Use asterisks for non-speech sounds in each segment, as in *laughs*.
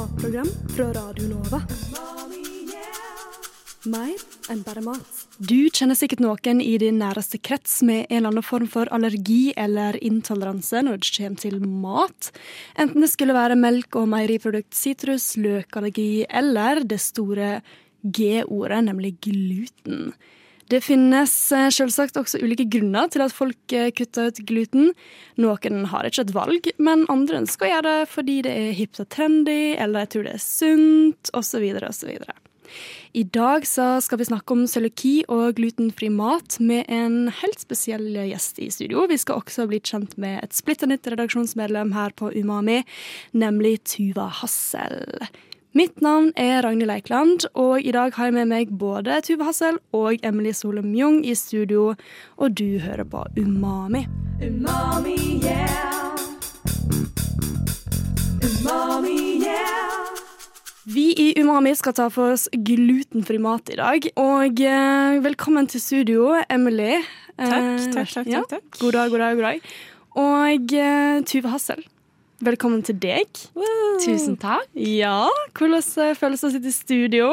matprogram fra Radio Nova. Mer enn bare mat. Du kjenner sikkert noen i din næreste krets med en eller annen form for allergi eller intoleranse når det kommer til mat. Enten det skulle være melk- og meieriprodukt, sitrus, løkallergi eller det store G-ordet, nemlig gluten. Det finnes eh, selvsagt også ulike grunner til at folk eh, kutter ut gluten. Noen har ikke et valg, men andre ønsker å gjøre det fordi det er hipt og trendy, eller jeg tror det er sunt, osv. osv. I dag skal vi snakke om cøliaki og glutenfri mat med en helt spesiell gjest i studio. Vi skal også bli kjent med et splitter nytt redaksjonsmedlem her på Umami, nemlig Tuva Hassel. Mitt navn er Ragnhild Eikland, og i dag har jeg med meg både Tuve Hassel og Emily Solum Jung i studio, og du hører på Umami. Umami, yeah. Umami, yeah. Vi i Umami skal ta for oss glutenfri mat i dag. Og eh, velkommen til studio, Emily. Takk, takk, takk, takk, takk, Ja. God dag, god dag, god dag. Og eh, Tuve Hassel, velkommen til deg. Tusen takk. Ja, hvordan eh, føles det å sitte i studio?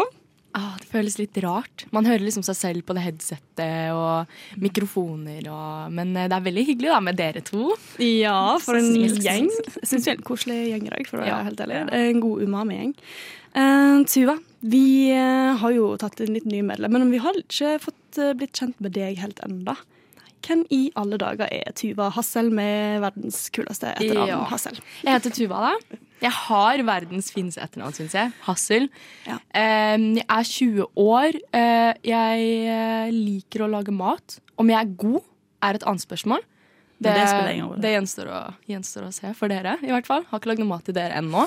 Ah, det føles litt rart. Man hører liksom seg selv på det headsettet og mikrofoner og Men eh, det er veldig hyggelig da med dere to. Ja, for en ny gjeng. Jeg syns vi er en koselig gjeng i dag, for å være Ja. helt ærlig. En god umami-gjeng. Uh, Tuva, vi uh, har jo tatt inn litt nye medlemmer, men vi har ikke fått uh, blitt kjent med deg helt ennå. Hvem i alle dager er Tuva Hassel med verdens kuleste etternavn Ja. Hassel? Jeg heter Tuva, da. Jeg har verdens fineste etternavn, syns jeg. Hassel. Ja. Eh, jeg er 20 år. Eh, jeg eh, liker å lage mat. Om jeg er god, er et annet spørsmål. Det, det det gjenstår, å, gjenstår å se for dere, i hvert fall. Har ikke lagd noe mat til dere ennå.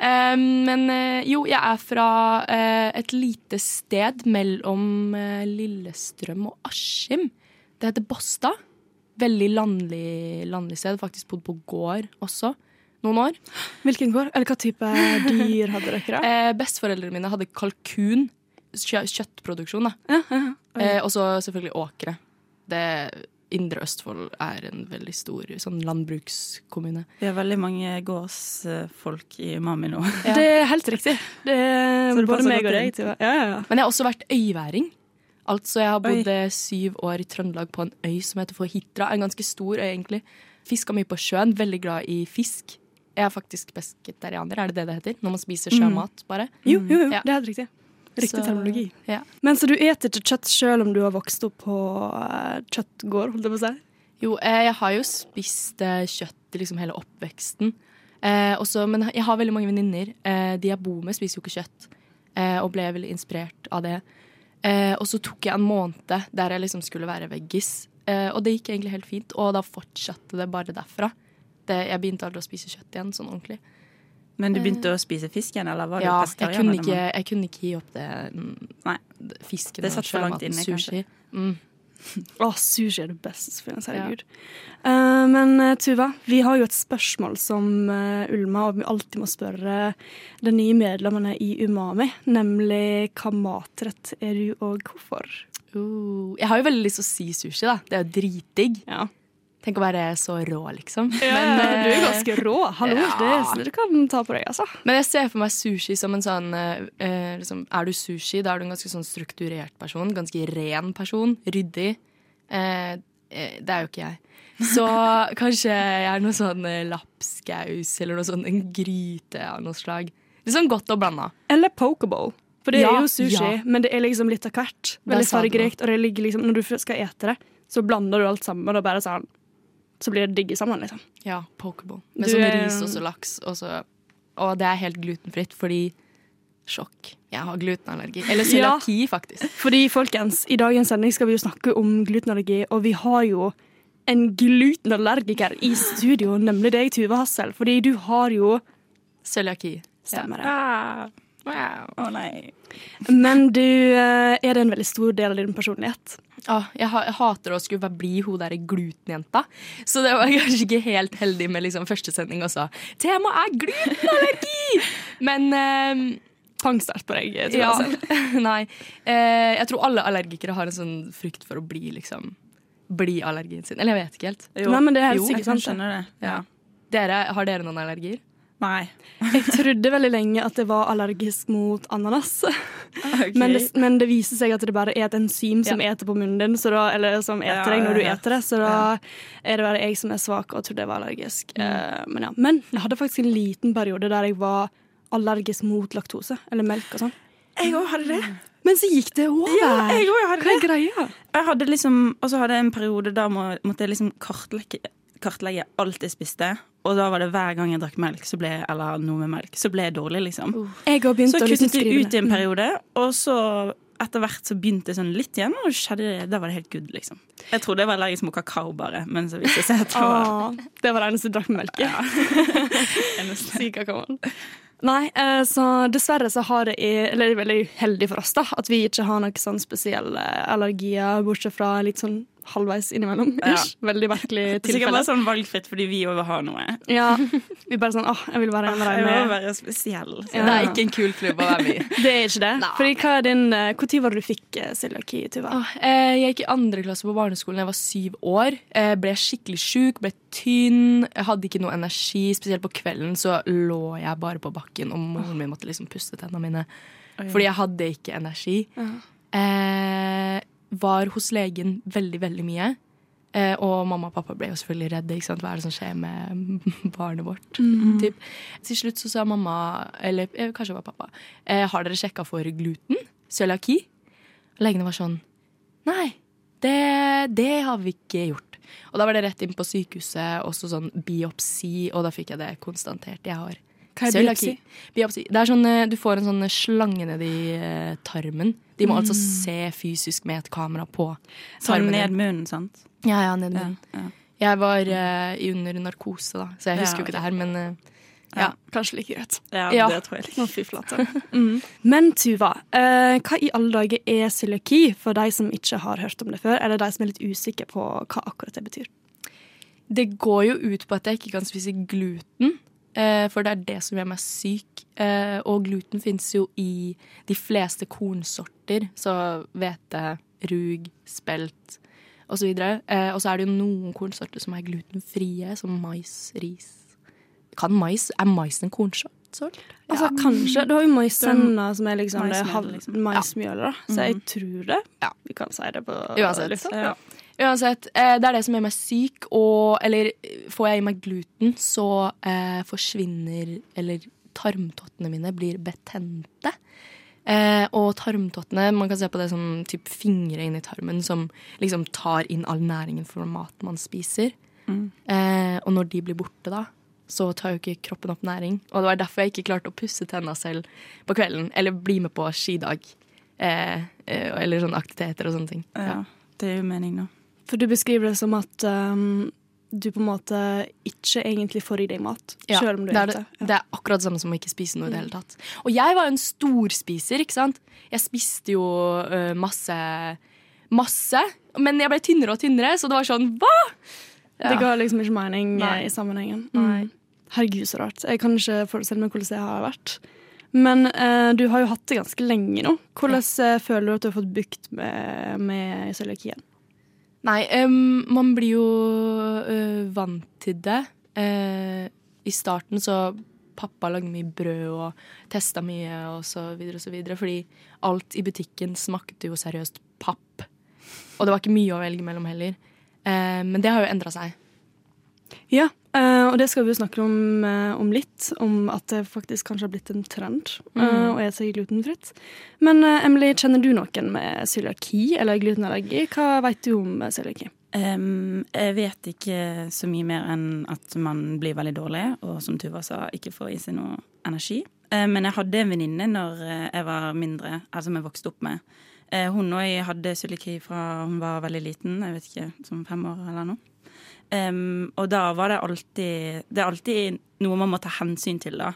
Um, men eh, jo, jeg er fra uh, et lite sted mellom uh, Lillestrøm og Askim. Det heter Båstad. Veldig landlig, landlig sted. Faktisk bodd på gård også noen år. Hvilken gård? Eller hva type dyr hadde dere? *laughs* Eh, Besteforeldrene mine hadde kalkun. Kjø kjøttproduksjon, da. Ja, ja, ja. Eh, og så selvfølgelig åkre. Det Indre Østfold er en veldig stor sånn landbrukskommune. Vi har veldig mange gårdsfolk i Mami nå. *laughs* Det er helt riktig. Det er både meg og deg. Ja, ja, ja. Men jeg har også vært øyværing. Altså, jeg har bodd eh, syv år i Trøndelag på en øy som heter for Hitra. En ganske stor øy, egentlig. Fiska mye på sjøen. Veldig glad i fisk. Jeg er faktisk pesketarianer, er det det det heter? Når man spiser sjømat, bare. Jo, jo, jo, Ja. det er helt riktig. Riktig Så- terminologi. Ja. Men så du eter ikke kjøtt sjøl om du har vokst opp på eh, kjøttgård, holdt jeg på å si? Jo, eh, jeg har jo spist kjøtt i liksom hele oppveksten. Eh, også, men jeg har veldig mange venninner. Eh, de jeg bor med, spiser jo ikke kjøtt. Eh, og ble veldig inspirert av det. Eh, og så tok jeg en måned der jeg liksom skulle være veggis. Eh, og det gikk egentlig helt fint. Og da fortsatte det bare derfra. Det, jeg begynte aldri å spise kjøtt igjen, sånn ordentlig. Men du begynte å spise fisk igjen, eller var du Ja, jeg kunne, ikke, jeg kunne ikke gi opp det. mm, Nei. Fisken Det satt for langt inne, sushi. Mm. *laughs* Å, sushi er det beste finnes, herregud. Uh, men eh, Tuva, vi har jo et spørsmål som uh, Ulma og vi alltid må spørre de nye medlemmene i Umami, nemlig hva matrett er du, og hvorfor? Uh, jeg har jo veldig lyst til å si sushi, da. Det er jo dritdigg. Ja. Tenk å være så rå, liksom. Men eh, du er ganske rå. Hallo, ja. det sånn du kan ta på deg, altså. Men jeg ser for meg sushi som en sånn eh, eh, liksom, Er du sushi, da er du en ganske sånn strukturert person. Ganske ren person. Ryddig. Eh, eh, det er jo ikke jeg. Så *laughs* kanskje jeg er noe sånn eh, lapskaus eller noe sånn en gryte av noe slag. Liksom godt og blanda. Eller pokeball. For det Ja, er jo sushi, ja. men det er liksom litt av hvert. Veldig fargerikt. Og det ligger liksom, når du skal ete det, så blander du alt sammen, og bare sånn Så blir det digg sammen, liksom. Ja, pokeball. Med Du sånn ris og så laks. Og, så, og det er helt glutenfritt, fordi Sjokk. Jeg har glutenallergi. Eller *laughs* Ja. faktisk. Fordi, folkens, i dagens sending skal vi jo snakke om glutenallergi, og vi har jo en glutenallergiker i studio, nemlig deg, Tuve Hassel. Fordi du har jo Cøliaki. Stemmer det. Ah, Wow. Å nei. Men du, eh, er det en veldig stor del av din personlighet? Ah, jeg, ha, jeg hater å skulle bli hun der glutenjenta. Så det var *laughs* kanskje ikke helt heldig med liksom første sending også. Temaet er glutenallergi! *laughs* Men eh, pangstart på deg. Tror Ja. jeg selv. *laughs* Nei. Eh, jeg tror alle allergikere har en sånn frykt for å bli liksom Bli allergien sin. Eller jeg vet ikke helt. Jo. Nei, men det er helt jo, sikkert jeg skjønner det. Ja. Dere, har dere noen allergier? Nei. Jeg trodde veldig lenge at jeg var allergisk mot ananas. Okay. Men, det, men det viser seg at det bare er et enzym som eter på munnen din, så da, eller som eter Ja, deg når du ja, ja. eter det. Så da er det bare jeg som er svak og trodde jeg var allergisk. Eh, men ja. Men jeg hadde faktisk en liten periode der jeg var allergisk mot laktose eller melk og sånn. Jeg òg hadde det. Men så gikk det over. Ja, jeg også hadde Hva er greia? Jeg hadde liksom, og så hadde jeg en periode der må, måtte jeg liksom kartlegge, kartlegge alt jeg spiste. Og da var det hver gang jeg drakk melk, så ble, eller noe med melk, så ble jeg dårlig, liksom. Jeg har begynt Så liksom kuttet jeg ut i en periode, og så etter hvert så begynte jeg sånn litt igjen, og skjedde da var det helt good, liksom. Jeg trodde jeg var allergisk mot kakao, bare, men så viste det seg at det var Ah, det var det eneste du drakk med melk i. *laughs* eneste. Syk kakao. Nei, eh, så dessverre så har det Eller det er veldig heldig for oss, da, at vi ikke har noen sånn spesielle allergier, bortsett fra litt sånn halvveis innimellom. Ja. Ish. Veldig merkelig *laughs* Det er sikkert bare sånn valgfritt fordi vi òg har noe. Ja, vi bare sånn åh, jeg vil være en av Jeg dem vil være spesiell. Ja. Det er ikke en kul klubb å være med i. *laughs* Det er ikke det. Nei. Fordi hva er din eh, Når var det du fikk eh, cøliaki, Tuva? Åh, eh, Jeg gikk i andre klasse på barneskolen da jeg var syv år. Eh, Ble skikkelig sjuk, ble tynn, jeg hadde ikke noe energi. Spesielt på kvelden så lå jeg bare på bakken, og moren min måtte liksom puste tennene mine. Fordi jeg hadde ikke energi. Ja. Eh, var hos legen veldig, veldig mye. Eh, og mamma og pappa ble jo selvfølgelig redde. Hva er det som skjer med *laughs* barnet vårt? Typ. Til slutt så sa mamma, eller eh, kanskje det var pappa, eh, har dere sjekka for gluten? Cøliaki? Legene var sånn Nei, det, det har vi ikke gjort. Og da var det rett inn på sykehuset, også sånn biopsi, og da fikk jeg det konstatert. Jeg har Hva er biopsi? Biopsi. Det er sånn, eh, du får en sånn slange nedi eh, tarmen. De må altså se fysisk med et kamera på tarmen. Sånn ned munnen, sant? Ja, ja, ned munnen. ja. Jeg var uh, under narkose, da, så jeg Ja, husker jo ikke det her, men uh, Ja, kanskje like greit. ja, Ja. det tror jeg. Å, fy flate. *laughs* Mm. Men Tuva, eh, hva i alle dager er cøliaki for de som ikke har hørt om det før, eller de som er litt usikre på hva akkurat det betyr? det går jo ut på at jeg ikke kan spise gluten. Eh, For det er det som gjør meg syk. Eh, Og gluten fins jo i de fleste kornsorter. Så hvete, rug, spelt osv. Eh, Og så er det jo noen kornsorter som er glutenfrie, som mais, ris. Kan mais, Er mais en kornsort? Altså, kanskje. Du har jo maisenna, som er liksom maismjølet, Maismjøl, halv- liksom. maismjølet, da. Så jeg tror det. Ja, vi kan si det på Uansett. lufta. Ja. Uansett, eh, det er det som gjør meg syk, og eller får jeg i meg gluten, så eh, forsvinner Eller tarmtottene mine blir betente. Eh, og tarmtottene, man kan se på det som typ fingre inni tarmen som liksom tar inn all næringen fra mat man spiser. Eh, og når de blir borte, da, så tar jo ikke kroppen opp næring. Og det var derfor jeg ikke klarte å pusse tenna selv på kvelden, eller bli med på skidag. Eh, eh, eller sånne aktiviteter og sånne ting. ja. Det er jo mening da. For du beskriver det som at um, du på en måte ikke egentlig får i deg mat, Ja, selv om du det, er det, det, det er akkurat det samme som å ikke spise noe i det hele tatt. Og jeg var jo en storspiser, ikke sant. Jeg spiste jo uh, masse Masse. Men jeg ble tynnere og tynnere, så det var sånn hva?! Ja. Det ga liksom ikke mening Nei. i sammenhengen. Mm. Herregud, så rart. Jeg kan ikke forestille meg hvordan det har vært. Men uh, du har jo hatt det ganske lenge nå. Hvordan ja. føler du at du har fått bukt med, med cøliakien? Nei, um, man blir jo uh, vant til det. Uh, I starten så pappa lagde mye brød og testa mye og så videre og så videre. Fordi alt i butikken smakte jo seriøst papp. Og det var ikke mye å velge mellom heller. Uh, men det har jo endra seg. Ja, eh, og det skal vi snakke om, uh, om litt. Om at det faktisk kanskje har blitt en trend eh, å ete glutenfritt. Men Emily, kjenner du noen med cøliaki eller glutenallergi? Hva vet du om cøliaki? Um, jeg vet ikke så mye mer enn at man blir veldig dårlig, og som Tuva sa, ikke får i seg noe energi. Men jeg hadde en venninne når jeg var mindre, altså som jeg vokste opp med. Hun òg hadde cøliaki fra hun var veldig liten, jeg vet ikke, som fem år eller noe. Em, og da var det alltid Det er alltid noe man må ta hensyn til, da.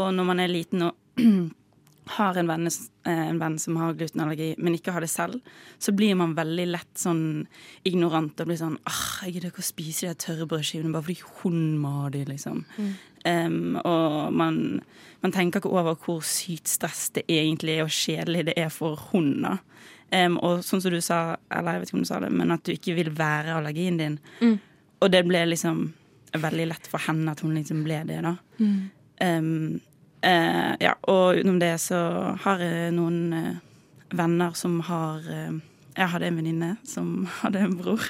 Og når man er liten og *clears throat* har en venn, en venn, som har glutenallergi, men ikke har det selv, så blir man veldig lett sånn ignorant og blir sånn ah, 'Jeg gidder ikke å spise de tørre brødskivene bare fordi hun må ha de', liksom. Mm. Um, og man, man, tenker ikke over hvor sykt stress det egentlig er, og kjedelig det er for hun. da. Um, og sånn som du sa, eller jeg vet ikke om du sa det, men at du ikke vil være allergien din. Mm. Og det ble liksom veldig lett for henne at hun liksom ble det, da. Mm. Um, uh, ja, og utenom det så har jeg noen uh, venner som har uh, Jeg hadde en venninne som *laughs* hadde en bror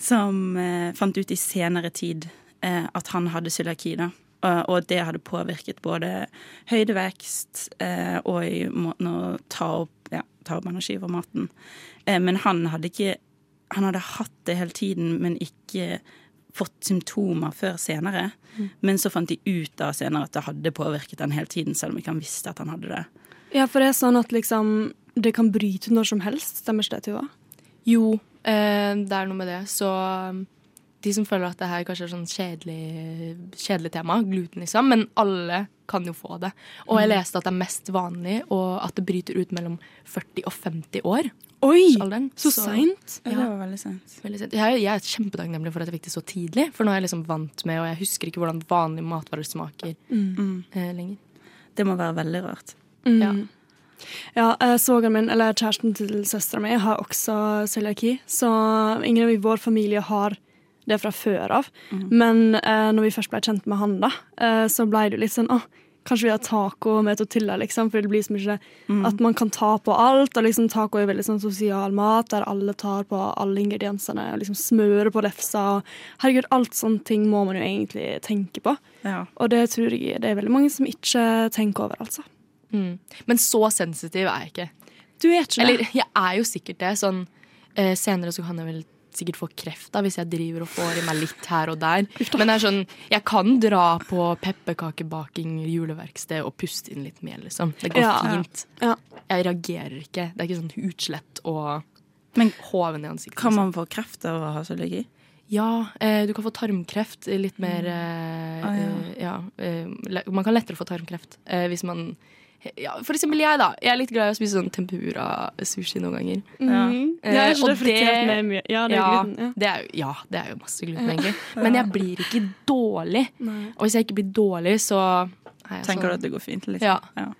som fant ut i senere tid at han hadde cøliaki, da. Og at det hadde påvirket både høydevekst og i måten å ta opp, ja, ta opp energi fra maten. Men han hadde ikke Han hadde hatt det hele tiden, men ikke fått symptomer før senere. Mm. Men så fant de ut da senere at det hadde påvirket han hele tiden, selv om ikke han visste at han hadde det. Ja, for det er sånn at liksom det kan bryte når som helst, stemmer ikke det, Tuva? Jo, eh, det er noe med det. Så um, de som føler at det her kanskje er sånn kjedelig, kjedelig tema, gluten liksom, men alle kan jo få det. Og jeg mm. leste at det er mest vanlig, og at det bryter ut mellom 40 og 50 år. Oi! Så, så seint. Ja, det var veldig seint. Jeg, jeg, er kjempetakknemlig for at jeg fikk det så tidlig. For nå er jeg liksom vant med, og jeg husker ikke hvordan vanlige matvarer smaker mm. eh, lenger. Det må være veldig rart. Mm. Ja. Ja, eh, svogeren min, eller kjæresten til søstera mi, har også cøliaki. Så ingen i vår familie har det fra før av. Mm. Men eh, når vi først ble kjent med han, da, eh, så ble det jo litt sånn åh, Kanskje vi har taco med tortilla, liksom, for det blir så mye mm. at man kan ta på alt. Og liksom taco er veldig sånn sosial mat, der alle tar på alle ingrediensene og liksom smører på lefsa. Herregud, alt sånne ting må man jo egentlig tenke på. Ja. Og det tror jeg det er veldig mange som ikke tenker over, altså. Mm. Men så sensitiv er jeg ikke. Du er ikke det? Eller jeg er jo sikkert det. Sånn eh, senere så kan jeg vel sikkert få kreft da, hvis jeg driver og får i meg litt her og der. Men det er sånn, jeg kan dra på pepperkakebaking juleverksted og puste inn litt mer, liksom. Det går ja, fint. Ja. Jeg reagerer ikke. Det er ikke sånn utslett og Men, hoven i ansiktet. Kan man få kreft av å ha cøliaki? Ja, eh, du kan få tarmkreft. Litt mer eh, ah, ja. Eh, eh, Man kan lettere få tarmkreft eh, hvis man ja, for eksempel jeg, da. Jeg er litt glad i å spise sånn tempura-sushi noen ganger. Mm. Ja. Eh, ja, og det, det er ja, gluten. Ja. Det er, ja, det er jo masse gluten, egentlig. Men jeg blir ikke dårlig. Nei. Og hvis jeg ikke blir dårlig, så Tenker sånn, du at det går fint? Liksom? Ja. ja.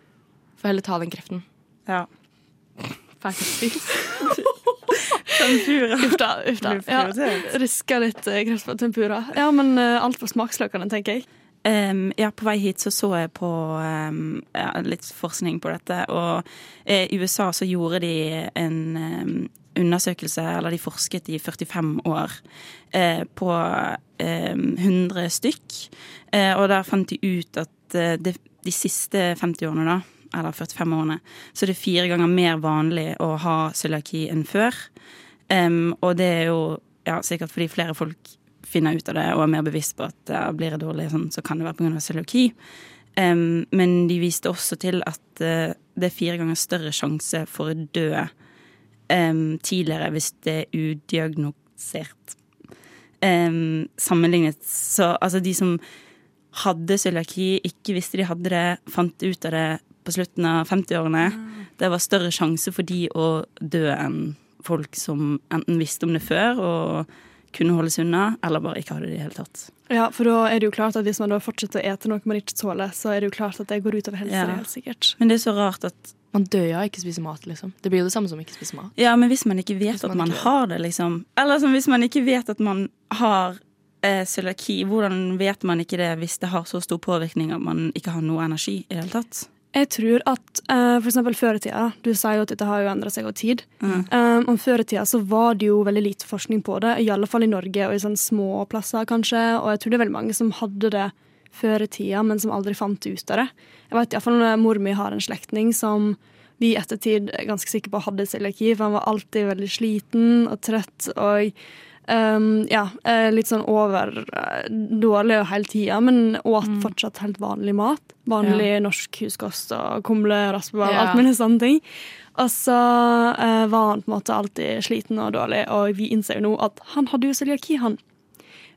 Får heller ta den kreften. Ja. Faktisk. *laughs* tempura. Uff da. Uff da. Ja, Riska litt uh, kreft på tempura. Ja, men uh, alt for smaksløkene, tenker jeg. Um, ja, på vei hit så så jeg på um, ja, litt forskning på dette, og eh, i USA så gjorde de en um, undersøkelse, eller de forsket i 45 år, eh, på 100 stykk, eh, og der fant de ut at eh, det, de siste 50 årene, da, eller 45 årene, så er det fire ganger mer vanlig å ha cøliaki enn før. og det er jo ja, sikkert fordi flere folk finner ut av det og er mer bevisst på at uh, blir jeg dårlig, sånn, så kan det være pga. cøliaki. Um, men de viste også til at uh, det er fire ganger større sjanse for å dø um, tidligere hvis det er udiagnosert. Um, sammenlignet Så altså, de som hadde cøliaki, ikke visste de hadde det, fant ut av det på slutten av 50-årene. Mm. Det var større sjanse for de å dø enn folk som enten visste om det før og kunne holdes unna, eller bare ikke ha det i det hele tatt. Ja, for da er det jo klart at hvis man da fortsetter å ete noe man ikke tåler, så er det jo klart at det går utover helsa. Ja. helt sikkert. Men det er så rart at man dør av ikke spise mat, liksom. Det blir jo det samme som ikke spise mat. Ja, men hvis man ikke vet man at man ikke... har det, liksom. Eller som hvis man ikke vet at man har eh, cøliaki, hvordan vet man ikke det hvis det har så stor påvirkning at man ikke har noe energi i det hele tatt? Jeg tror at uh, for eksempel før i tida, du sier jo at dette har jo endra seg over tid. Mm. Um, og før i tida så var det jo veldig lite forskning på det, i alle fall i Norge og i sånne små plasser kanskje. Og jeg tror det er veldig mange som hadde det før i tida, men som aldri fant ut av det. Jeg vet iallfall mor mi har en slektning som vi i ettertid er ganske sikre på hadde cøliaki, for han var alltid veldig sliten og trøtt. og Um, ja, litt sånn over uh, dårlig hele tida, men åt mm. fortsatt helt vanlig mat. Vanlig ja. norsk huskost og kumle, raspeball, ja. alt mulig sånne ting. Og så uh, var han på en måte alltid sliten og dårlig, og vi innser jo nå at han hadde jo cøliaki, han.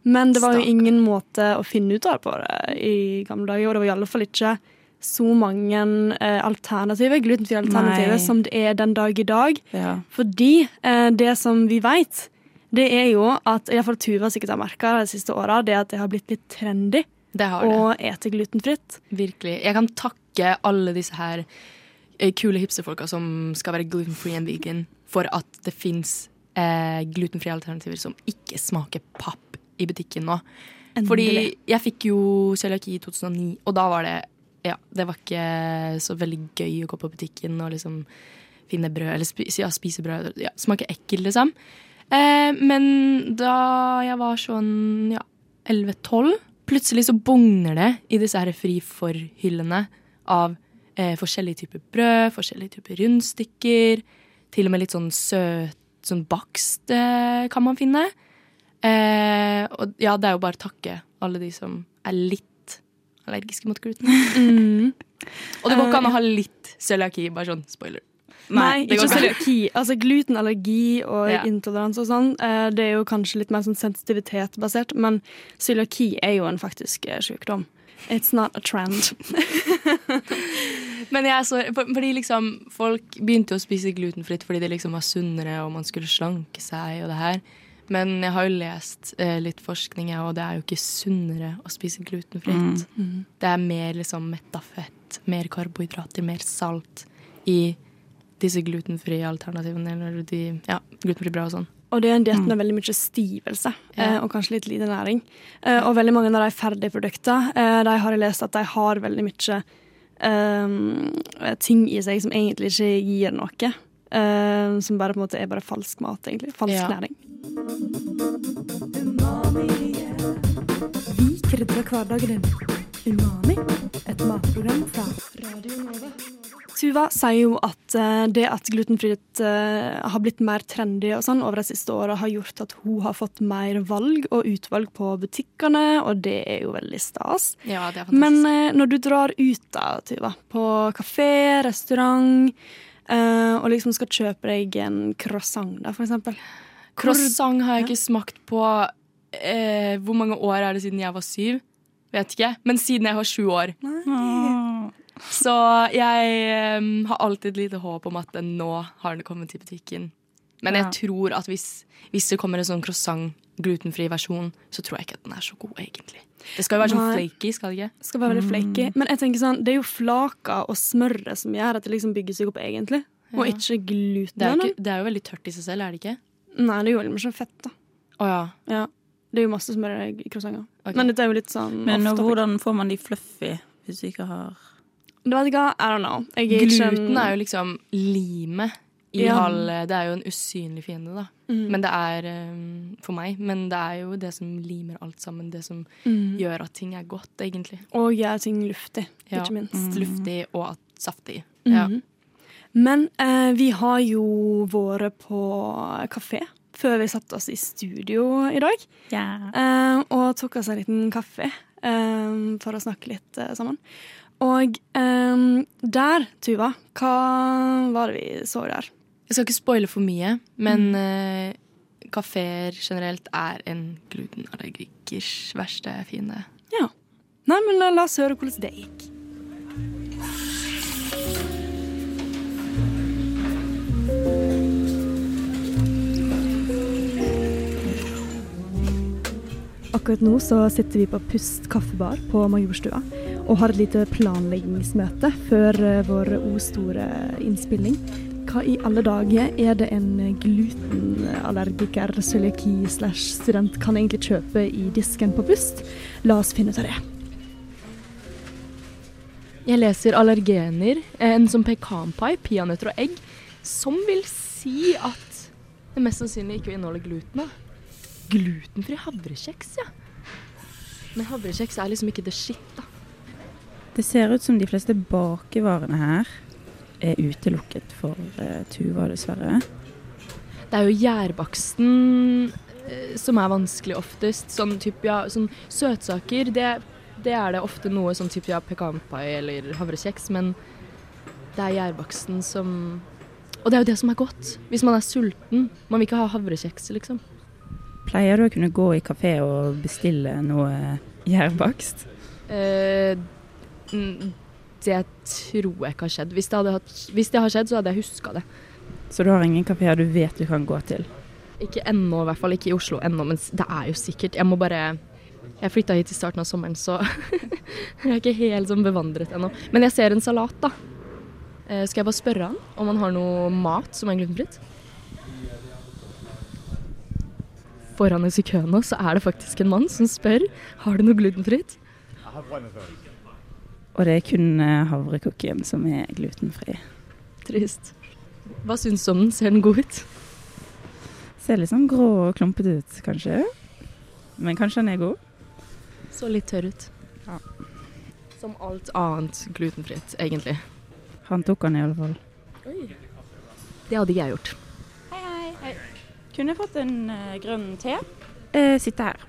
Men det var jo ingen måte å finne ut av det på det i gamle dager, og det var i alle fall ikke så mange eh, alternativer, glutenfrie alternativer Nei. som det er den dag i dag. Ja. Fordi eh, det som vi vet, det er jo at iallfall Tuva sikkert har merka de siste åra, det at det har blitt litt trendy Det har å ete glutenfritt. Virkelig. Jeg kan takke alle disse her eh, kule hipsterfolka som skal være glutenfree and vegan, for at det fins eh, glutenfrie alternativer som ikke smaker papp i butikken nå. Endelig. Fordi jeg fikk jo cøliaki i 2009, og da var det Ja, det var ikke så veldig gøy å gå på butikken og liksom finne brød, eller spise, ja, spise brød. Ja, smake ekkelt, liksom. Eh, men da jeg var sånn ja, 11-12, plutselig så bugner det i disse her fri for-hyllene av eh, forskjellige typer brød, forskjellige typer rundstykker, til og med litt sånn søt, sånn bakst eh, kan man finne. Eh, og ja, det er jo bare å takke alle de som er litt allergiske mot gluten. Mm. *laughs* Og det går ikke an å ha litt cøliaki, bare sånn spoiler. Nei, det ikke cøliaki. Altså glutenallergi og Ja. intoleranse og sånn, eh, det er jo kanskje litt mer sånn sensitivitetbasert, men cøliaki er jo en faktisk eh, sykdom. It's not a trend. *laughs* Men jeg så, for, fordi liksom folk begynte å spise glutenfritt fordi det liksom var sunnere og man skulle slanke seg og det her. Men jeg har jo lest eh, litt forskning, jeg, og det er jo ikke sunnere å spise glutenfritt. Det er mer liksom metta fett, mer karbohydrater, mer salt i disse glutenfrie alternativene. Eller de, ja, glutenfri brød og sånn. Og det er en diett med veldig mye stivelse eh, Ja. og kanskje litt lite næring. Eh, og veldig mange av de ferdige produktene de har jeg lest at de har veldig mye um, ting i seg som egentlig ikke gir noe. Um, som bare på en måte er bare falsk mat, egentlig. Falsk Ja. næring. Vi krydrer hverdagen din. Umami, et matprogram fra Radio Nova. Tuva sier jo at eh, det at glutenfritt eh, har blitt mer trendy og sånn over de siste åra, har gjort at hun har fått mer valg og utvalg på butikkene, og det er jo veldig stas. Ja, det er fantastisk. Men eh, når du drar ut da, Tuva, på kafé, restaurant, eh, og liksom skal kjøpe deg en croissant, da, for eksempel. Croissant har jeg ikke smakt på eh, Hvor mange år er det siden jeg var syv? Vet ikke. Men siden jeg var sju år. Åh. Så jeg um, har alltid lite håp om at den nå har den kommet til butikken. Men jeg Ja. tror at hvis, hvis det kommer en sånn croissant, glutenfri versjon, så tror jeg ikke at den er så god, egentlig. Det skal jo være sånn flaky, skal det ikke? Skal være veldig flaky. Men jeg tenker sånn, det er jo flaka og smøret som gjør at det liksom bygger seg opp egentlig. Og ikke gluten. Det er, ikke, det er jo veldig tørt i seg selv, er det ikke? Nei, det er jo veldig mye fett, da. Å ja. Ja. Det er jo masse smør i croissanter. Okay. Men dette er jo litt sånn Men hvordan får man de fluffy hvis du ikke har Du vet ikke I don't know. Jeg Gluten er jo liksom limet i Ja. all Det er jo en usynlig fiende, da. Mm. Men det er eh, for meg. Men det er jo det som limer alt sammen. Det som Mm. gjør at ting er godt, egentlig. Og gjør ting luftig, Ja. ikke minst. Luftig og at saftig. Ja. Mhm. Men eh, vi har jo vært på kafé før vi satte oss i studio i dag. Yeah. eh, og tok oss en liten kaffe eh, for å snakke litt eh, sammen. Og um, der, Tuva, hva var det vi så der? Jeg skal ikke spoile for mye, men eh, kafeer generelt er en glutenallergikers verste fiende. Ja. Nei, men la, la oss høre hvordan det gikk. Akkurat nå så sitter vi på Pust kaffebar på Majorstua og har et lite planleggingsmøte før eh, vår O store innspilling. Hva i alle dager er det en glutenallergiker, cøliaki slash student kan egentlig kjøpe i disken på Pust? La oss finne ut av det. Jeg leser allergener, en som pekanpai, peanøtter og egg, som vil si at det mest sannsynlig ikke inneholder gluten. da. Glutenfri havrekjeks, ja. Men havrekjeks er liksom ikke det shit, da. Det ser ut som de fleste bakevarene her er utelukket for eh, Tuva, dessverre. Det er jo gjærbaksten eh, som er vanskelig oftest. Sånn type, ja, sånn søtsaker, det, det er det ofte noe sånn type ja, pekanpai eller havrekjeks, men det er gjærbaksten som Og det er jo det som er godt, hvis man er sulten. Man vil ikke ha havrekjeks, liksom. Pleier du å kunne gå i kafé og bestille noe gjærbakst? Eh, Det tror jeg ikke har skjedd. Hvis det, hadde hatt, hvis det har skjedd, så hadde jeg huska det. Så du har ingen kafeer du vet du kan gå til? Ikke ennå, i hvert fall ikke i Oslo ennå, men det er jo sikkert. Jeg må bare Jeg flytta hit i starten av sommeren, så *laughs* jeg er ikke helt sånn bevandret ennå. Men jeg ser en salat, da. Eh, Skal jeg bare spørre han om han har noe mat som er glutenfritt? Foran oss i køen nå så er det faktisk en mann som spør har du noe glutenfritt. Og det er kun eh, havrekokken som er glutenfri. Trist. Hva syns du om den? Ser den god ut? Ser litt sånn grå og klumpete ut, kanskje. Men kanskje den er god. Så litt tørr ut. Ja. Som alt annet glutenfritt, egentlig. Han tok den i alle fall. Det hadde jeg gjort. Hei, hei. hei. Kunne jeg fått en eh, grønn te? Eh, sitte her.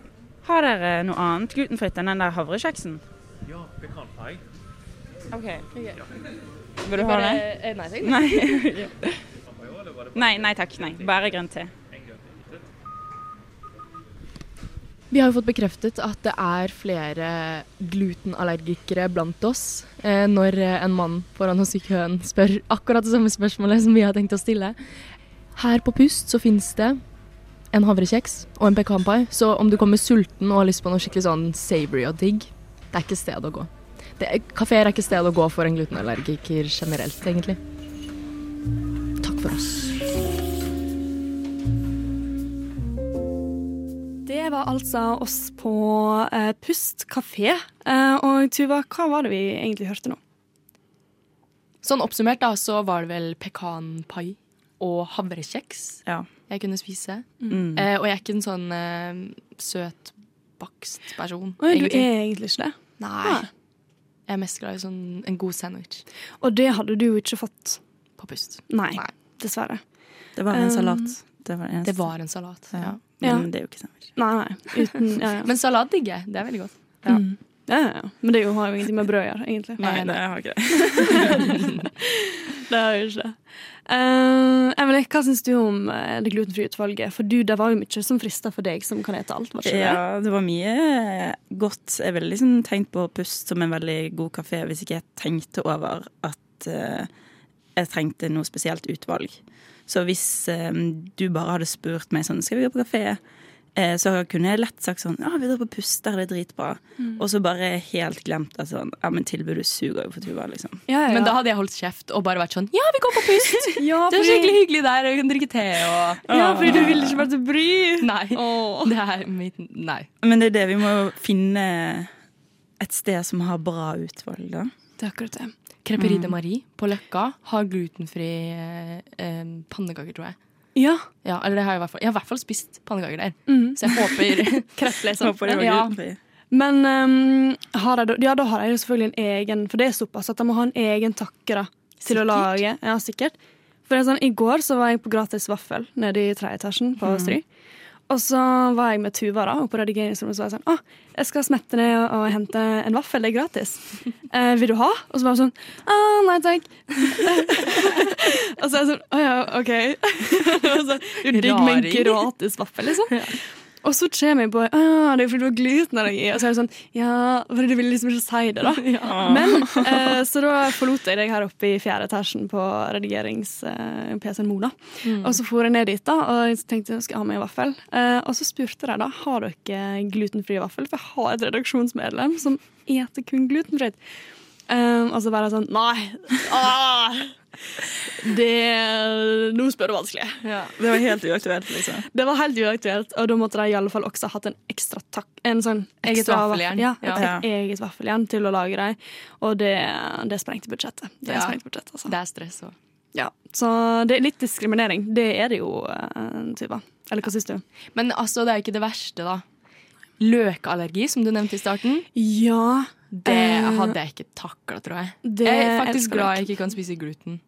Har dere noe annet glutenfritt enn den der havrekjeksen? Ja, pekanpai. OK. Vil du ha det? eh, Nei, takk. Nei. *laughs* nei, nei takk. Nei. Bare grønn te. Vi har jo fått bekreftet at det er flere glutenallergikere blant oss. Eh, når eh, en mann foran oss i køen spør akkurat det samme spørsmålet som vi har tenkt å stille. Her på Pust så finnes det en havrekjeks og en pekanpai. Så om du kommer sulten og har lyst på noe skikkelig sånn savory og digg, det er ikke sted å gå. Det- Kafeer er ikke sted å gå for en glutenallergiker generelt, egentlig. Takk for oss. Det var altså oss på eh, Pust kafé. Eh, og Tuva, hva var det vi egentlig hørte nå? Sånn oppsummert da, så var det vel pekanpai og havrekjeks Ja. jeg kunne spise. Mm. Eh, og jeg er ikke en sånn eh, søt bakst person. Oi, du er egentlig ikke det. Nei. Jeg er mest glad i sånn, en god sandwich Og det hadde du jo ikke fått. på pust. Nei, Nei. dessverre. Det var en Um, salat. Det var det var en salat. ja. Ja. Men Ja. det er jo ikke sandwich. Nei, nei. Uten, ja, ja. Men salat digger jeg. Det er veldig godt. Ja. Mm. ja, ja, ja. Men det er har jo ingenting med brød å gjøre, egentlig. Nei, nei. det har ikke det. *laughs* *laughs* Det har jeg ikke. Uh, Emily, hva syns du om eh, det glutenfrie utvalget? For du, det var jo mye som frista for deg som kan ete alt, var ikke det? Ja, det var mye godt. Jeg ville liksom tenkt på Pust som en veldig god kafé hvis ikke jeg tenkte over at uh, jeg trengte noe spesielt utvalg. Så hvis eh, du bare hadde spurt meg sånn Skal vi gå på kafé? Eh, så kunne jeg lett sagt sånn Ja, vi drar på Pust, der er dritbra. dritbra. Og så bare helt glemt at sånn Ja, men tilbudet suger jo for Tuva, liksom. Ja, ja. Men da hadde jeg holdt kjeft og bare vært sånn Ja, vi går på pust! *laughs* ja, Det er skikkelig hyggelig der, og vi kan drikke te og ja, fordi du ville ikke vært så bry. Nei. Oh. Det er mitt Nei. Men det er det, vi må jo finne et sted som har bra utvalg, da. Det er akkurat det. Creperie Mm. de Marie på Løkka har glutenfri eh, eh, pannekaker, tror jeg. Ja. Ja, eller det har jeg i hvert fall. Jeg har i hvert fall spist pannekaker der. Mm. Så jeg håper *laughs* Kreft, liksom. Håper det var Ja. Men um, har jeg, ja, da har jeg jo selvfølgelig en egen For det er såpass at jeg må ha en egen takke da, til å lage. Ja, sikkert. For det er sånn, I går så var jeg på gratis vaffel nede i tredje etasjen på Stry. Og så var jeg med Tuva da, og på redigeringsrommet så var jeg sånn Å, jeg skal smette ned og, hente en vaffel, det er gratis. *laughs* Eh, vil du ha? Og så var hun sånn Å, nei takk. *laughs* og så er jeg sånn Å ja, OK. *laughs* du digger med en gratis vaffel, liksom. Og så kommer jeg på ah, det er fordi du har glutenallergi. Og så er det sånn Ja, fordi du ville liksom ikke si det, da. *laughs* Men eh, Så da forlot jeg deg her oppe i fjerde etasjen på redigerings-PC-en Mona. Og så for jeg ned dit, da, og jeg tenkte skal jeg ha med en vaffel. Eh, og så spurte de da har dere glutenfri vaffel, for jeg har et redaksjonsmedlem som eter kun glutenfritt. Um, og så bare sånn Nei! Ah, det Nå spør du vanskelig. Det var helt uaktuelt, liksom. Det var helt uaktuelt, og da måtte de i alle fall også hatt en ekstra takk En sånn eget vaffeljern. Ja, et Ja. eget vaffeljern til å lage dem. Og det, det sprengte budsjettet. Det Ja. sprengte budsjettet, altså. Det er stress òg. Ja. Så det er litt diskriminering. Det er det jo, uh. Eller hva syns du? Men altså, det er jo ikke det verste, da. Løkallergi, som du nevnte i starten, Ja. det Eh, hadde jeg ikke takla, tror jeg. det Jeg er faktisk glad jeg. ikke kan spise gluten.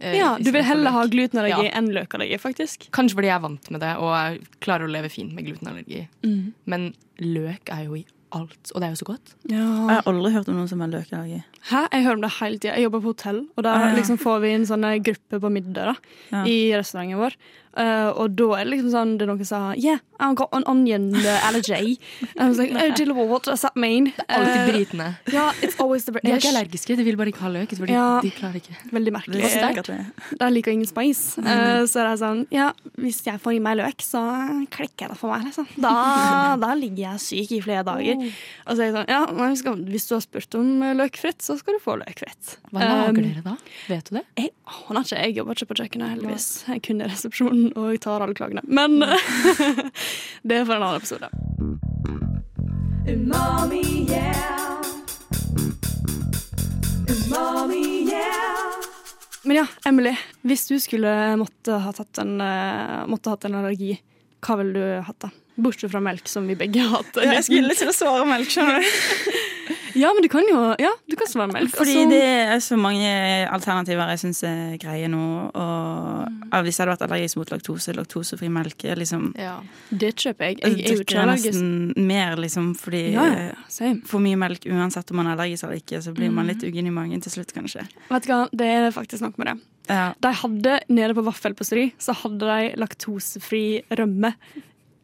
eh, Ja, du vil heller ha glutenallergi Ja. enn løkallergi, faktisk. Kanskje fordi jeg er vant med det og jeg klarer å leve fint med glutenallergi. Mm. Men løk er jo i alt, og det er jo så godt. Jeg har aldri hørt om noen som har løkallergi. Hæ? Jeg hører om det hele tida. Jeg jobber på hotell, og da Ah, liksom får vi en sånn eh, gruppe på middag da, Ja. i restauranten vår. Uh, og da er det liksom sånn det er noen som sa Yeah, I've got an onion uh, allergy. I was like, oh, dear what does that mean? Alltid Eh, britene. Ja, it's always the De er ikke allergiske, de vil bare ikke ha løk. Fordi Ja. de klarer ikke. Veldig Det merkelig. er det. De liker ingen spice. Eh, så det er sånn, ja, hvis jeg får i meg løk, så klikker det for meg, liksom. *laughs* Da, da ligger jeg syk i flere dager. Og så er jeg sånn, ja, hvis du har spurt om løkfritt, så skal du få løkfritt. Hva lager Um, dere da? Vet du det? Jeg aner ikke. Jeg jobber ikke på kjøkkenet, heldigvis. Jeg er kun i resepsjonen, og jeg tar alle klagene. Men *laughs* det er for en annen episode. Umami, yeah. Umami, yeah. Men ja, Emily. Hvis du skulle måtte ha tatt en, eh, måtte hatt en allergi, hva ville du hatt da? Bortsett fra melk, som vi begge hater. hatt. Jeg skulle til å svare melk, skjønner du. *laughs* Ja, men du kan jo Ja, du kan svare melk. Fordi altså. det er så mange alternativer jeg syns er greie nå. Og ja, hvis jeg hadde vært allergisk mot laktose, laktosefri melk liksom Ja. Det kjøper jeg. Jeg Jeg er jo ikke allergisk. nesten mer, liksom, fordi ja. For mye melk uansett om man er allergisk eller ikke, så blir man Mm. litt uggen i magen til slutt, kanskje. Vet du hva, det er faktisk nok med det. Ja. De hadde nede på Vaffelposteri så hadde de laktosefri rømme.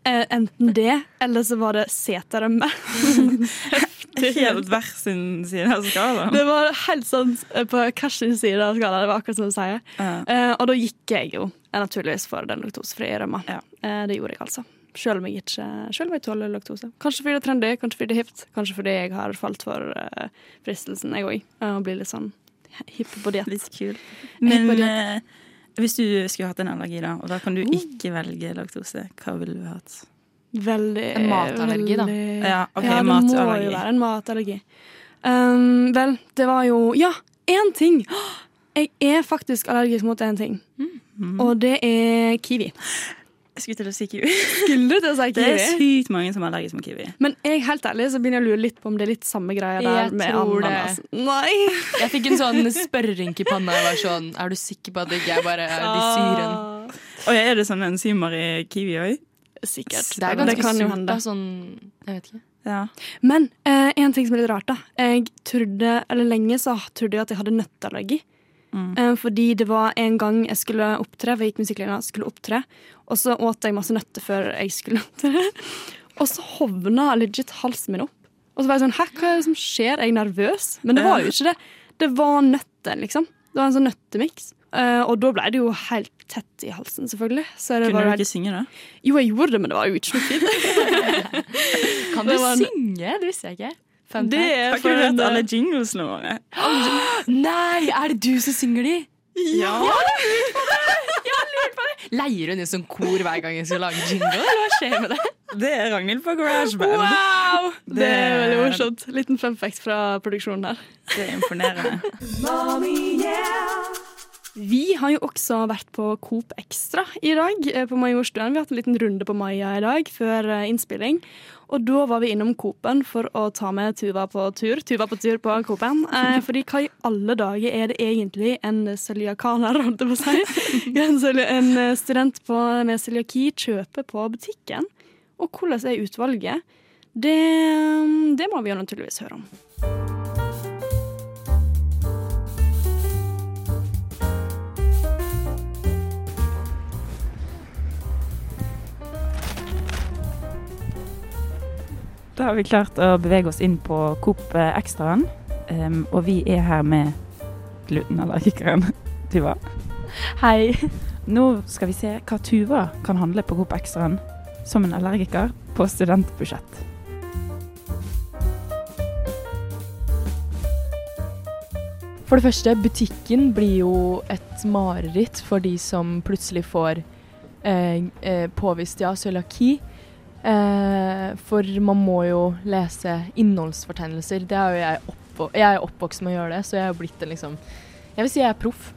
Eh, enten det, eller så var det seterømme. *laughs* Helt hver sin side av skalaen. Det var helt sånn eh, på hver sin side av skalaen. Det var akkurat som du sier. Ja. Eh, og da gikk jeg jo naturligvis for den laktosefrie rømma. Ja. Eh, det gjorde jeg altså. Selv om jeg ikke selv om jeg tåler laktose. Kanskje fordi det er trendy, kanskje fordi det er hipt. Kanskje fordi jeg har falt for uh, fristelsen, jeg òg. Å bli litt sånn hipp på diett. Litt kul. Men, hvis du skulle hatt en allergi, da, og da kan du Uh. ikke velge laktose, hva ville du hatt? Veldig En matallergi, da. Ja, okay, ja, det matallergi. må jo være en matallergi. Um, vel, det var jo Ja, én ting! *gasps* Jeg er faktisk allergisk mot én ting, Mm. og det er kiwi. Skulle til å si kiwi. *laughs* Skulle du til å si kiwi? Det er sykt mange som er allergiske mot kiwi. Men jeg, helt ærlig så begynner jeg å lure litt på om det er litt samme greia der Jeg med tror ananas. Nei! Jeg fikk en sånn spørrerynk i panna. Jeg var sånn Er du sikker på at det ikke er bare de syren? Ah, Og er det sånne enzymer i kiwi òg? Sikkert. Det er ganske kan jo surt. hende. Da, sånn, jeg vet ikke. Ja. Men eh, en ting som er litt rart, da. Jeg trodde, eller lenge så trodde jeg at jeg hadde nøtteallergi. Mm. Eh, fordi det var en gang jeg skulle opptre, jeg gikk musikklinja, skulle opptre, og så åt jeg masse nøtter før jeg skulle *laughs* opptre. Og så hovna legit halsen min opp. Og så var jeg sånn, hæ, hva er det som skjer? Er jeg nervøs? Men det var jo ikke det. Det var nøtter, liksom. Det var en sånn nøttemiks. Uh, og da ble det jo helt tett i halsen, selvfølgelig. Så det Kunne var du helt... ikke synge, da? Jo, jeg gjorde det, men det var jo ikke noe fint. *laughs* Kan du en- synge? Det visste jeg ikke. Fun Det er for en, alle jinglesene våre? *gasps* Nei, er det du som synger de? Ja. *laughs* lurer på det! Leier hun inn som kor hver gang hun skal lage jingle? Eller hva skjer med det? Det er Ragnhild på GarageBand. Wow! Det er veldig morsomt. Liten fun fact fra produksjonen her. Det er imponerende. Vi har jo også vært på Coop Extra i dag, eh, på Majorstuen. Vi har hatt en liten runde på Maja i dag før eh, innspilling. Og da var vi innom Coop-en for å ta med Tuva på tur. Tuva på tur på Coop-en. Eh, fordi hva i alle dager er det egentlig en cøliakaner, holdt jeg på å si, *laughs* en, en eh, student på, med cøliaki kjøper på butikken? Og hvordan er utvalget? Det, det må vi jo naturligvis høre om. Da har vi klart å bevege oss inn på Coop Extraen. Um, og vi er her med glutenallergikeren Tuva. Hei. Nå skal vi se hva Tuva kan handle på Coop Extraen som en allergiker på studentbudsjett. For det første, butikken blir jo et mareritt for de som plutselig får eh, eh, påvist ja, cøliaki. Eh, for man må jo lese innholdsfortegnelser. Det er jo jeg, oppvok jeg er oppvokst med å gjøre det, så jeg er jo blitt en liksom Jeg vil si jeg er proff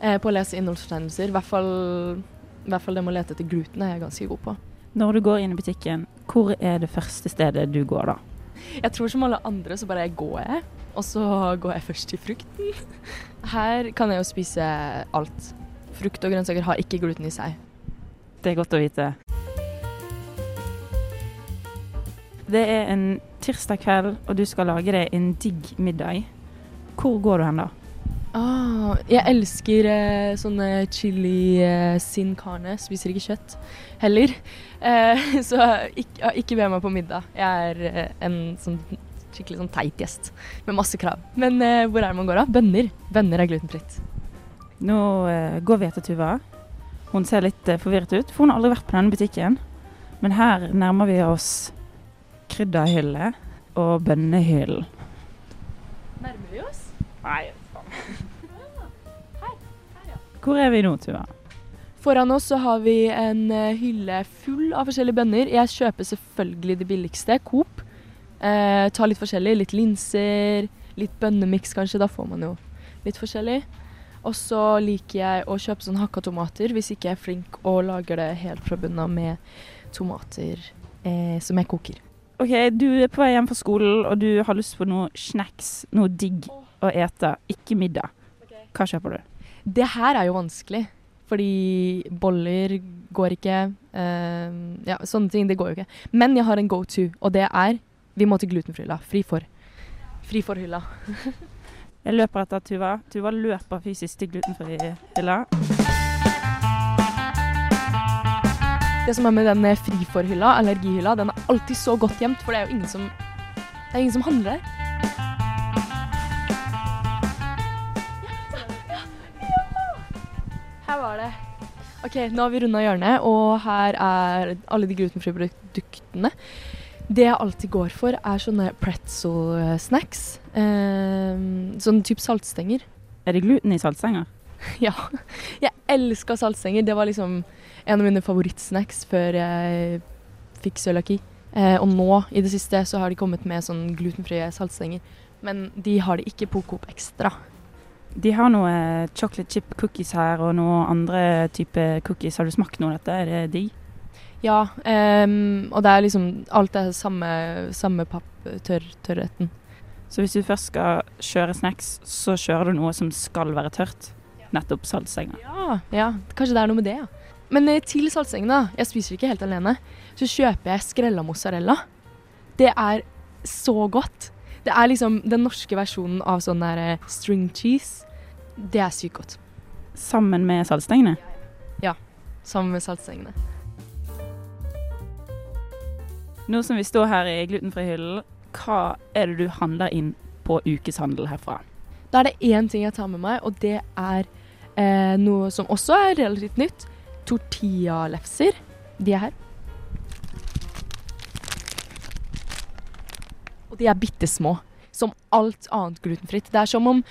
eh, på å lese innholdsfortegnelser. I hvert fall, i hvert fall det med å lete etter gluten er jeg ganske god på. Når du går inn i butikken, hvor er det første stedet du går da? Jeg tror som alle andre så bare går jeg, og så går jeg først til frukten. *laughs* Her kan jeg jo spise alt. Frukt og grønnsaker har ikke gluten i seg. Det er godt å vite. Det er en tirsdag kveld, og du skal lage deg en digg middag. hvor går du hen da? Ah, jeg elsker eh, sånne chili eh, sin carne. Spiser ikke kjøtt heller. Eh, *laughs* så ikke, ikke be meg på middag. Jeg er eh, en sånn skikkelig sånn teit gjest med masse krav. Men eh, hvor er det man går da? Bønner. Bønner er glutenfritt. Nå eh, går vi etter Tuva. Hun ser litt forvirret ut, for hun har aldri vært på denne butikken. Men her nærmer vi oss krydderhylle og bønnehyllen. Nærmer vi oss? Nei, *laughs* Hvor er vi nå, Tuva? Foran oss så har vi en eh, hylle full av forskjellige bønner. Jeg kjøper selvfølgelig det billigste, Coop. Eh, tar litt forskjellig. Litt linser, litt bønnemiks kanskje. Da får man jo litt forskjellig. Og så liker jeg å kjøpe sånn hakka tomater hvis ikke jeg er flink og lager det helt fra bunnen av med tomater eh, som jeg koker. OK, du er på vei hjem fra skolen, og du har lyst på noe snacks, noe digg å ete. Ikke middag. Hva kjøper du? Det her er jo vanskelig, fordi boller går ikke. Uh, ja, sånne ting, det går jo ikke. Men jeg har en go to, og det er vi må til glutenfri-hylla. Fri for. Fri for-hylla. *laughs* Jeg løper etter Tuva. Tuva løper fysisk til glutenfri-hylla. Det som er med den friforhylla, allergihylla, den er alltid så godt gjemt, for det er jo ingen som, det er ingen som handler der. Her var det. Ok, nå har vi runda hjørnet, og her er alle de glutenfrie produktene. Det jeg alltid går for, er sånne pretzel-snacks. Eh, sånn type saltstenger. Er det gluten i saltstenger? *laughs* Ja. Jeg elska saltstenger. Det var liksom en av mine favorittsnacks før jeg fikk cøliaki. Eh, og nå i det siste så har de kommet med sånn glutenfrie saltstenger. Men de har det ikke på Coop Extra. De har noe chocolate chip cookies her, og noe andre type cookies. Har du smakt noe av dette? Er det digg? Ja, um, og det er liksom Alt er samme, samme papp-tørrretten. Så hvis du først skal kjøre snacks, så kjører du noe som skal være tørt. Nettopp saltstenger. Ja, ja, kanskje det er noe med det, ja. Men eh, til saltstengene. Jeg spiser ikke helt alene. Så kjøper jeg skrella mozzarella. Det er så godt. Det er liksom den norske versjonen av sånn der eh, string cheese. Det er sykt godt. Sammen med saltstengene. Sammen med saltstengene. Nå som vi står her i glutenfri-hyllen, hva er det du handler inn på ukeshandel herfra? Da er det én ting jeg tar med meg, og det er eh, noe som også er relativt nytt. Tortillalefser. De er her. Og de er bitte små. Som alt annet glutenfritt. Det er som om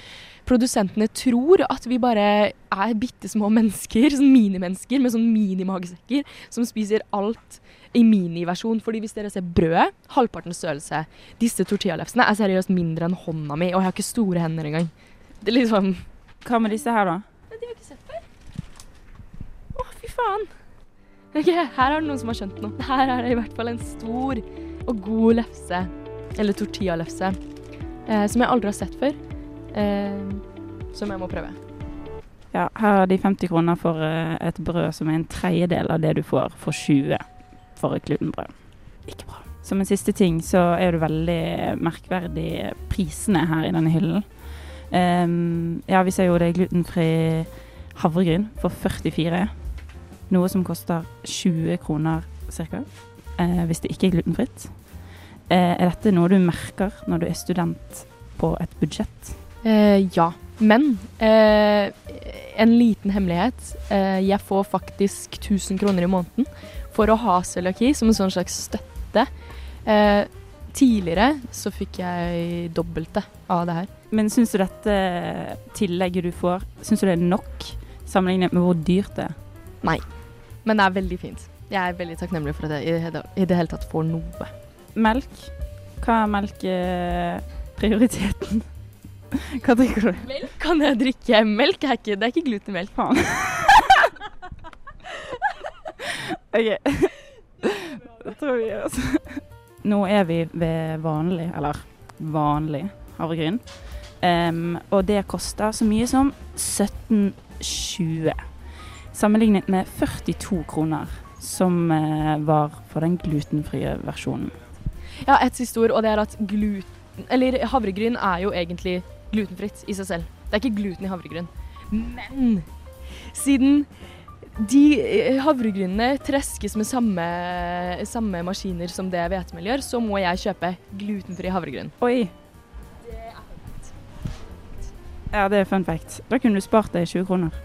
produsentene tror at vi bare er bitte små mennesker, sånn minimennesker med sånn minimagesekker, som spiser alt i miniversjon. Fordi hvis dere ser brødet, halvpartens størrelse. Disse tortillalefsene er seriøst mindre enn hånda mi, og jeg har ikke store hender engang. Det er liksom Hva med disse her, da? Har jeg ikke sett før. Å, fy faen. Ok, her er det noen som har skjønt noe. Her er det i hvert fall en stor og god lefse, eller tortillalefse, eh, som jeg aldri har sett før. Eh, som jeg må prøve. Ja, her er de 50 kroner for eh, et brød som er en tredjedel av det du får for 20 for et glutenbrød. Ikke bra. Som en siste ting så er det veldig merkverdig prisene her i denne hyllen. Ehm, ja, jo det er glutenfri havregryn for 44. Noe som koster 20 kroner ca. Uh, hvis det ikke er glutenfritt. Uh, er dette noe du merker når du er student på et budsjett? Uh, ja. Men eh, en liten hemmelighet. Eh, jeg får faktisk 1000 kroner i måneden for å ha cøliaki som en sånn slags støtte. Eh, tidligere så fikk jeg dobbelte av det her. Men syns du dette tillegget du får, syns du det er nok sammenlignet med hvor dyrt det er? Nei, Men det er veldig fint. Jeg er veldig takknemlig for at jeg i det, i det hele tatt får noe. Melk? Hva er melkeprioriteten? *laughs* Hva drikker du? Melk kan jeg drikke. Melk er ikke, det er ikke glutenmelk. Faen. *laughs* OK. Det tror vi gjør oss. Nå er vi ved vanlig, eller vanlig havregryn. Em, og det koster så mye som 17,20. Sammenlignet med 42 kroner, som uh, var for den glutenfrie versjonen. Ja, et siste ord, og det er at gluten Eller havregryn er jo egentlig glutenfritt i seg selv. Det er ikke gluten i havregryn. Men siden de eh, havregrynene treskes med samme, samme maskiner som det hvetemel gjør, så må jeg kjøpe glutenfri havregryn. Oi. Ja, det er fun fact. Da kunne du spart deg 20 kroner.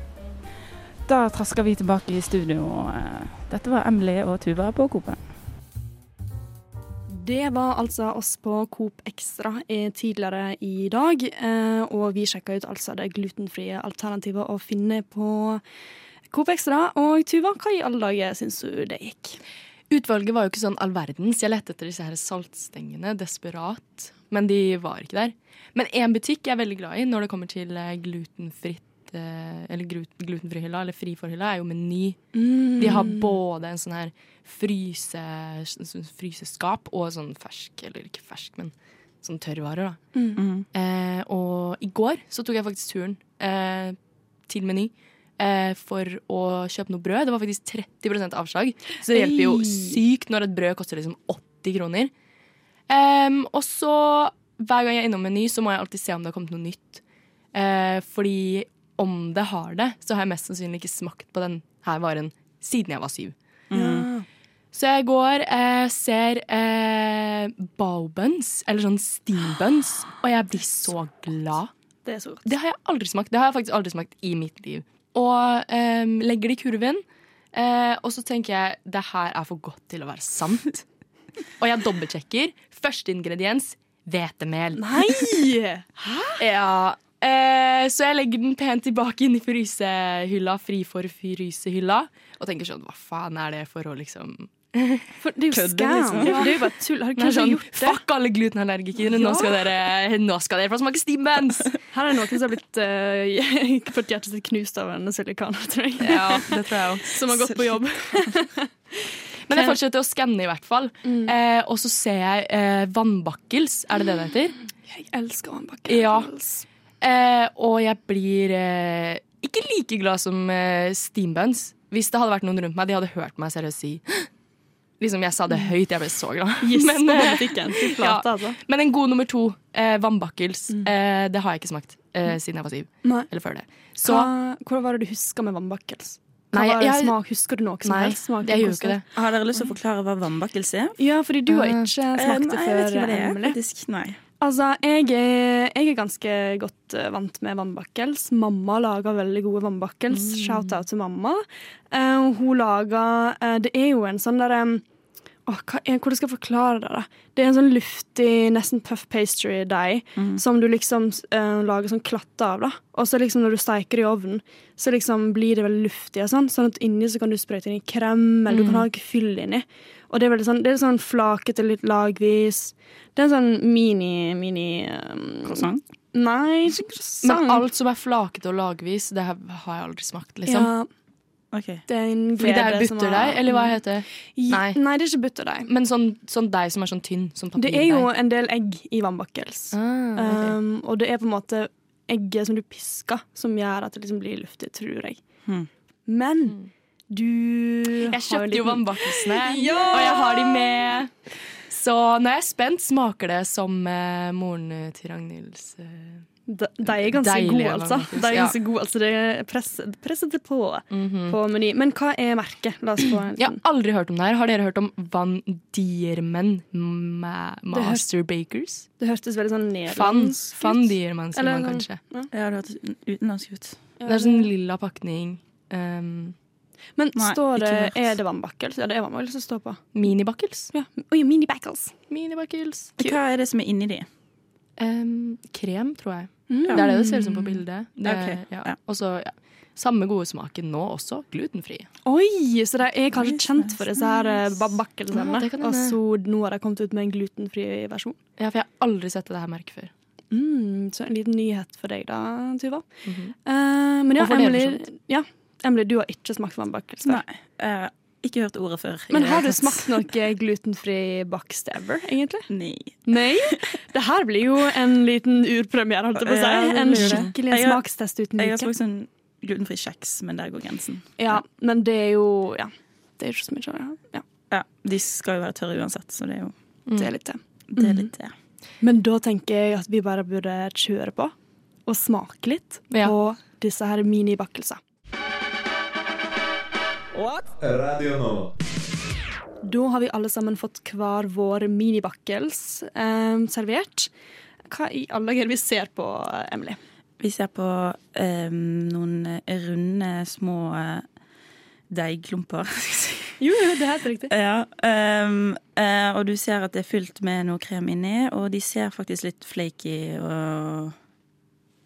Da trasker vi tilbake i studio. Eh, Dette var Emily og Tuva på Coop. Det var altså oss på Coop Extra eh, tidligere i dag. eh, Og vi sjekka ut altså det glutenfrie alternativet å finne på Coop Extra. Og Tuva, hva i alle dager syns du det gikk? Utvalget var jo ikke sånn all verdens. Jeg lette etter disse her saltstengene desperat, men de var ikke der. Men én butikk jeg er veldig glad i når det kommer til eh, glutenfritt eh, eller glut- glutenfri-hylla, eller fri for-hylla, er jo Meny. De har både en sånn her fryse, sånn fryseskap og sånn fersk, eller ikke fersk, men sånn tørrvarer, da. Mm. Eh, og i går så tok jeg faktisk turen eh, til Meny eh, for å kjøpe noe brød. Det var faktisk 30% avslag, så det hjelper jo sykt når et brød koster liksom 80 kroner. Em, og så, hver gang jeg er innom en ny, så må jeg alltid se om det har kommet noe nytt. Uh, fordi om det har det, så har jeg mest sannsynlig ikke smakt på den her varen siden jeg var syv. Ja. Så jeg går, eh, ser eh, bao-buns, eller sånn steam-buns, og jeg blir så glad. Det er så godt. Det har jeg aldri smakt. Det har jeg faktisk aldri smakt i mitt liv. Og eh, legger det i kurven, eh, og så tenker jeg det her er for godt til å være sant. Og jeg dobbeltsjekker. Første ingrediens hvetemel. Nei! Ja. Eh, så jeg legger den pent tilbake inn i frysehylla, fri for frysehylla, og tenker sånn Hva faen er det for å liksom For det er jo Kødde, liksom. Det er jo bare tull. Har du sånn, gjort det? Fuck alle glutenallergikere, nå skal dere Nå skal dere få smake steambuns! Her er noen som har blitt uh, fått hjertet sitt knust av en silikaner. Ja, det tror jeg òg. Som har gått på jobb. *laughs* Men jeg fortsetter å skanne, i hvert fall. Eh, og så ser jeg eh, vannbakkels. Er det det det heter? Jeg elsker vannbakkels. Ja. Eh, og jeg blir eh, ikke like glad som eh, steambuns. Hvis det hadde vært noen rundt meg, de hadde hørt meg seriøst si *gasps* Liksom Jeg sa det høyt, jeg ble så glad. Yes, *laughs* Men, på eh, *laughs* ja. Altså. men en god nummer to, eh, vannbakkels, eh, det har jeg ikke smakt eh, siden jeg var syv. Nei. Eller før det. Så Hva, hva var det du huska med vannbakkels? Hva Nei, var det jeg- smak? Husker du noe som Nei, helst? Smak, jeg gjør ikke det. Har dere lyst til å forklare hva vannbakkelse er? Ja, fordi du har Eh, ikke Eh, smakt det nei, jeg vet før, ikke hva det er, faktisk. Nei. Altså, jeg er, jeg er ganske godt eh, vant med vannbakkels. Mamma lager veldig gode vannbakkels. Mm. Shout-out til mamma. Uh, hun lager uh, Det er jo en sånn derre Åh, er, hvordan skal jeg forklare det? da? Det er en sånn luftig, nesten puff pastry-deig Mm. som du liksom eh, lager sånn klatter av. da. Og så liksom når du steiker det i ovnen, så liksom blir det veldig luftig. og Sånn sånn at inni så kan du sprøyte inn i krem, eller du kan Mm. ha ikke fyll inni. Og det er veldig sånn, det er sånn flakete, litt lagvis. Det er en sånn mini, mini um, Croissant? Nei, ikke croissant. Men alt som er flakete og lagvis, det har har jeg aldri smakt, liksom. ja, Ok. det er en Fordi det er butterdeig, er... eller hva heter det? Nei. Nei. Det er ikke butterdeig. Men sånn, sånn deig som er sånn tynn, som Det er jo en del egg i vannbakkels. ah, okay. Um, og det er på en måte egget som du pisker, som gjør at det liksom blir luftig, tror jeg. Hmm. Men Mm. du Jeg kjøpte jo vannbakkelsene, *laughs* Ja! og jeg har de med. Så nå er jeg spent. Smaker det som eh, moren til Ragnhilds eh, De, de er ganske Deilige gode, altså. De er ja. gode, altså. Det er presset, presset det på -hmm. på Meny. Men hva er merket? La oss få en Jeg har aldri hørt om det her. Har dere hørt om Van Diermen Ma Master Bakers? Det hørtes veldig sånn nederlandsk ut. Van Diermen, sier Eller man sånn- kanskje. Ja, det hørtes utenlandsk ut. Det er sånn lilla pakning. Um, Men Nei, står det, er det vannbakkels? Ja, det er vannbakkels som står på. Minibakkels. Ja. Oi, mini-backels. Minibakkels. Hva er det som er inni de? Um, krem, tror jeg. Mm. Det er det det ser ut som på bildet. Det, okay. ja. ja. Og ja. Samme gode smaken nå også. Glutenfri. Oi, så de er kanskje kjent for disse her eh, bakkelsene. Ja, kan og så nå har de kommet ut med en glutenfri versjon. Ja, for jeg har aldri sett det her merket før. Mm, så en liten nyhet for deg da, Tuva. Mm -hmm. uh, men ja, Emily, ja, Emily, du har ikke smakt vannbakkels før. Nei, jeg har ikke hørt ordet før. Men har du smakt noe glutenfri bakst ever, egentlig? Nei. Nei. *laughs* Det her blir jo en liten urpremiere, holdt jeg på å si. En skikkelig smakstest uten like. Jeg har smakt sånn glutenfri kjeks, men der går grensen. Ja, men det er jo Ja. Det er ikke så mye. Ja, Ja, De skal jo være tørre uansett, så det er jo det er litt det. det. Er Mhm. litt det. Men da tenker jeg at vi bare burde kjøre på. og smake litt Ja. på disse her minibakkelser. Radio Nova. Da har vi alle sammen fått hver vår minibakkels eh, servert. Hva i alle dager vi ser på, Emily? Vi ser på eh, noen runde, små eh, deigklumper. *laughs* Jo, jo, det er helt riktig. ja, um, uh, og du ser at det er fylt med noe krem inni, og de ser faktisk litt flaky og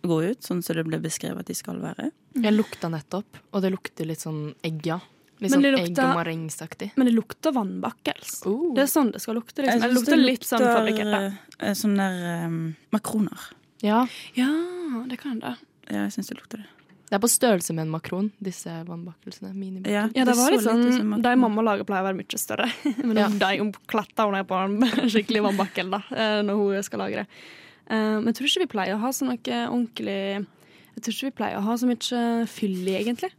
gode ut, sånn som det ble beskrevet at de skal være. Jeg lukta nettopp, og det lukter litt sånn egg, ja. Litt sånn det egg- og marengsaktig. Men det lukter vannbakkels. Oh. Det er sånn det skal lukte. Liksom. Det lukter litt sånn fabrikkert. da. eh, Sånn der ehm, makroner. Ja, Ja, det kan det. Ja, jeg syns det lukter det. det er på størrelse med en makron, disse vannbakkelsene. Ja, Ja, det var litt sånn. De mamma lager pleier å være mye større. *laughs* Men Ja. de hun kletta hun ned på en *laughs* skikkelig vannbakkel da, eh, når hun skal lage det. Eh, Men jeg tror ikke vi pleier å ha så noe ordentlig Jeg tror ikke vi pleier å ha så mye fyll i, egentlig.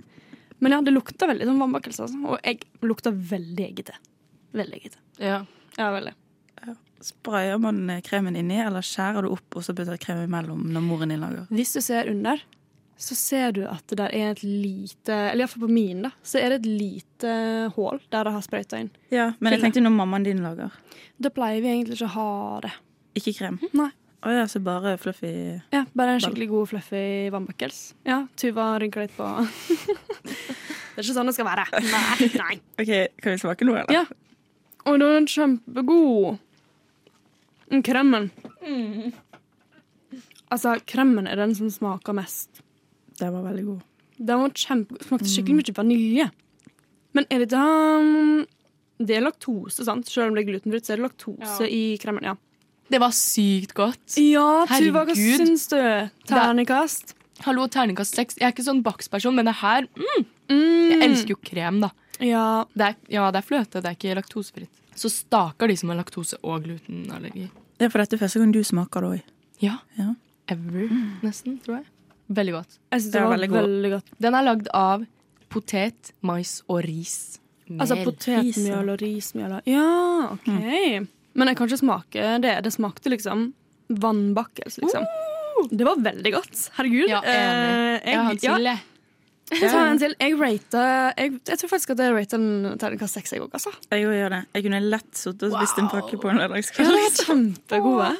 Men ja, det lukta veldig som vannbakkelse. Altså. Og jeg lukta veldig eggete. Veldig eggete. Ja. Ja, veldig. Sprayer man kremen inni, eller skjærer du opp og så putter krem imellom når moren din lager? Hvis du ser under, så ser du at det der er et lite Eller iallfall på min, da. Så er det et lite hull der det har sprøyta inn. Ja, men jeg tenkte når mammaen din lager. Da pleier vi egentlig ikke å ha det. Ikke krem? Nei. Å ja, så bare fluffy Ja, Bare en skikkelig god fluffy vannbakkels. Ja, Tuva rynker litt på *laughs* Det er ikke sånn det skal være. Nei. nei. OK, kan vi smake noe, eller? Ja. Og den er kjempegod. Mm, Kremmen. Altså, kremmen er den som smaker mest. Den var veldig god. Den var kjempe... smakte skikkelig mye vanilje. Men er det da Det er laktose, sant? Selv om det er glutenfritt, så er det laktose i kremen. Ja, Det var sykt godt. ja Tuva, hva syns du? Terningkast? Hallo, terningkast seks. Jeg er ikke sånn baksperson, men det her mm, Mm. Jeg elsker jo krem, da. Ja, Det er, ja, det er fløte, det er ikke laktosefritt. Så staker de som har laktose- og glutenallergi. Det er for dette første gang du smaker det òg. Ja. Ja. Ever, nesten, tror jeg. Veldig godt. jeg synes Det var veldig veldig, godt. Den er lagd av potet, mais og ris. Mel. Altså potetmjøl og rismjøl Ja, OK. Men jeg kan ikke smake det. Det smakte liksom vannbakkels, liksom. Det var veldig godt. Herregud. Ja, enig. Eh, Jeg har en ja, til, jeg. jeg tar en til. Jeg rater jeg, jeg tror faktisk at jeg rater en terningkast seks, jeg òg, altså. Jeg gjør det. Jeg kunne lett sittet og spist en pakke på en Ja, lørdagskveld. de var kjempegode.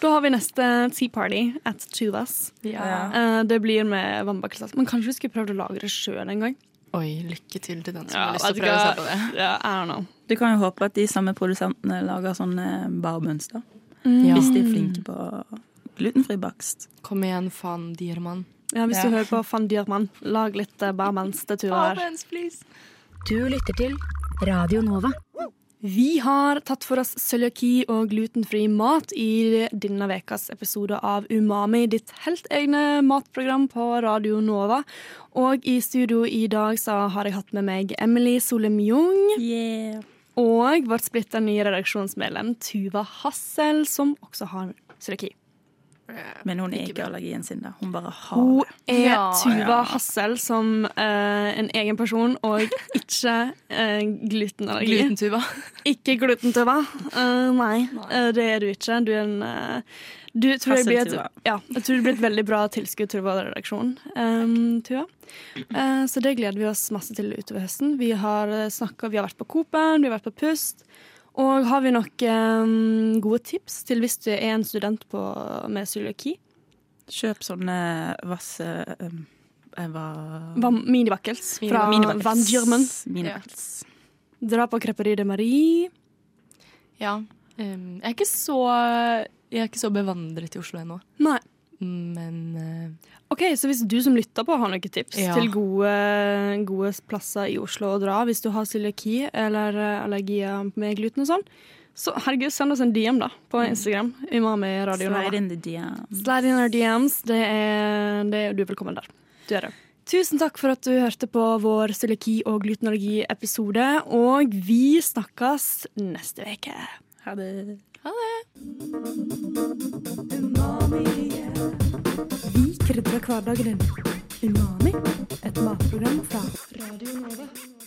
Da har vi neste Tea Party at Tuvas. Ja. Eh, det blir med vannbakkelse. Men kanskje vi skulle prøvd å lage det sjøl en gang? Oi, lykke til til den som Ja, har lyst til å prøve seg på det. Ja, I don't know. Du kan jo håpe at de samme produsentene lager sånne barmønster. Mm. Hvis de er flinke på glutenfri bakst. Kom igjen, van Diermann. Ja, Hvis Ja. du hører på Van Diermann, lag litt Tuva her. Barmens, please. Du lytter til Radio Nova. Vi har tatt for oss cøliaki og glutenfri mat i denne ukas episode av Umami, ditt helt egne matprogram på Radio Nova. Og i studio i dag så har jeg hatt med meg Emily Solem Jung Yeah. og vårt splitter nye redaksjonsmedlem Tuva Hassel, som også har cøliaki. Men hun er ikke allergien sin, da. Hun bare har Hun det. er Tuva Hassel som uh, en egen person, og ikke uh, glutenallergi. Glutentuva. *laughs* Ikke glutentuva. Uh, nei, eh, det er du ikke. Du er en eh, du, tror jeg, blir et, ja, jeg tror det blir et veldig bra tilskudd til vår redaksjon. Um, Tuva. Uh, så det gleder vi oss masse til utover høsten. Vi har, eh, snakket, vi har vært på Coop-en, vi har vært på Pust. Og har vi nok um, gode tips til hvis du er en student på, med cøliaki? Kjøp sånne vasse um, var Vam- fra. Van Diermen. Ja. Dra på Creperie de Marie. Ja. Um, jeg er ikke så Jeg er ikke så bevandret i Oslo ennå. Nei. Men eh, Ok, Så hvis du som lytter på har noen tips Ja. til gode, gode plasser i Oslo å dra, hvis du har cøliaki eller eh, allergier med gluten og sånn, så herregud, send oss en DM da på Instagram. Umami Radio. Slide in the DMs. Slide in our DMs. Det er, det er du er velkommen der. Du er det. Tusen takk for at du hørte på vår cøliaki- og glutenallergi-episode, og vi snakkes neste uke. Ha det. Vi krydrer hverdagen din. Umami, et matprogram fra Radio Nova.